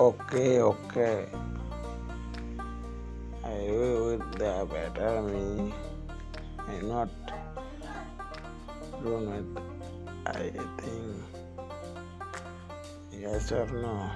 Okay, okay. I will the better me. I not run it. I think yes or no.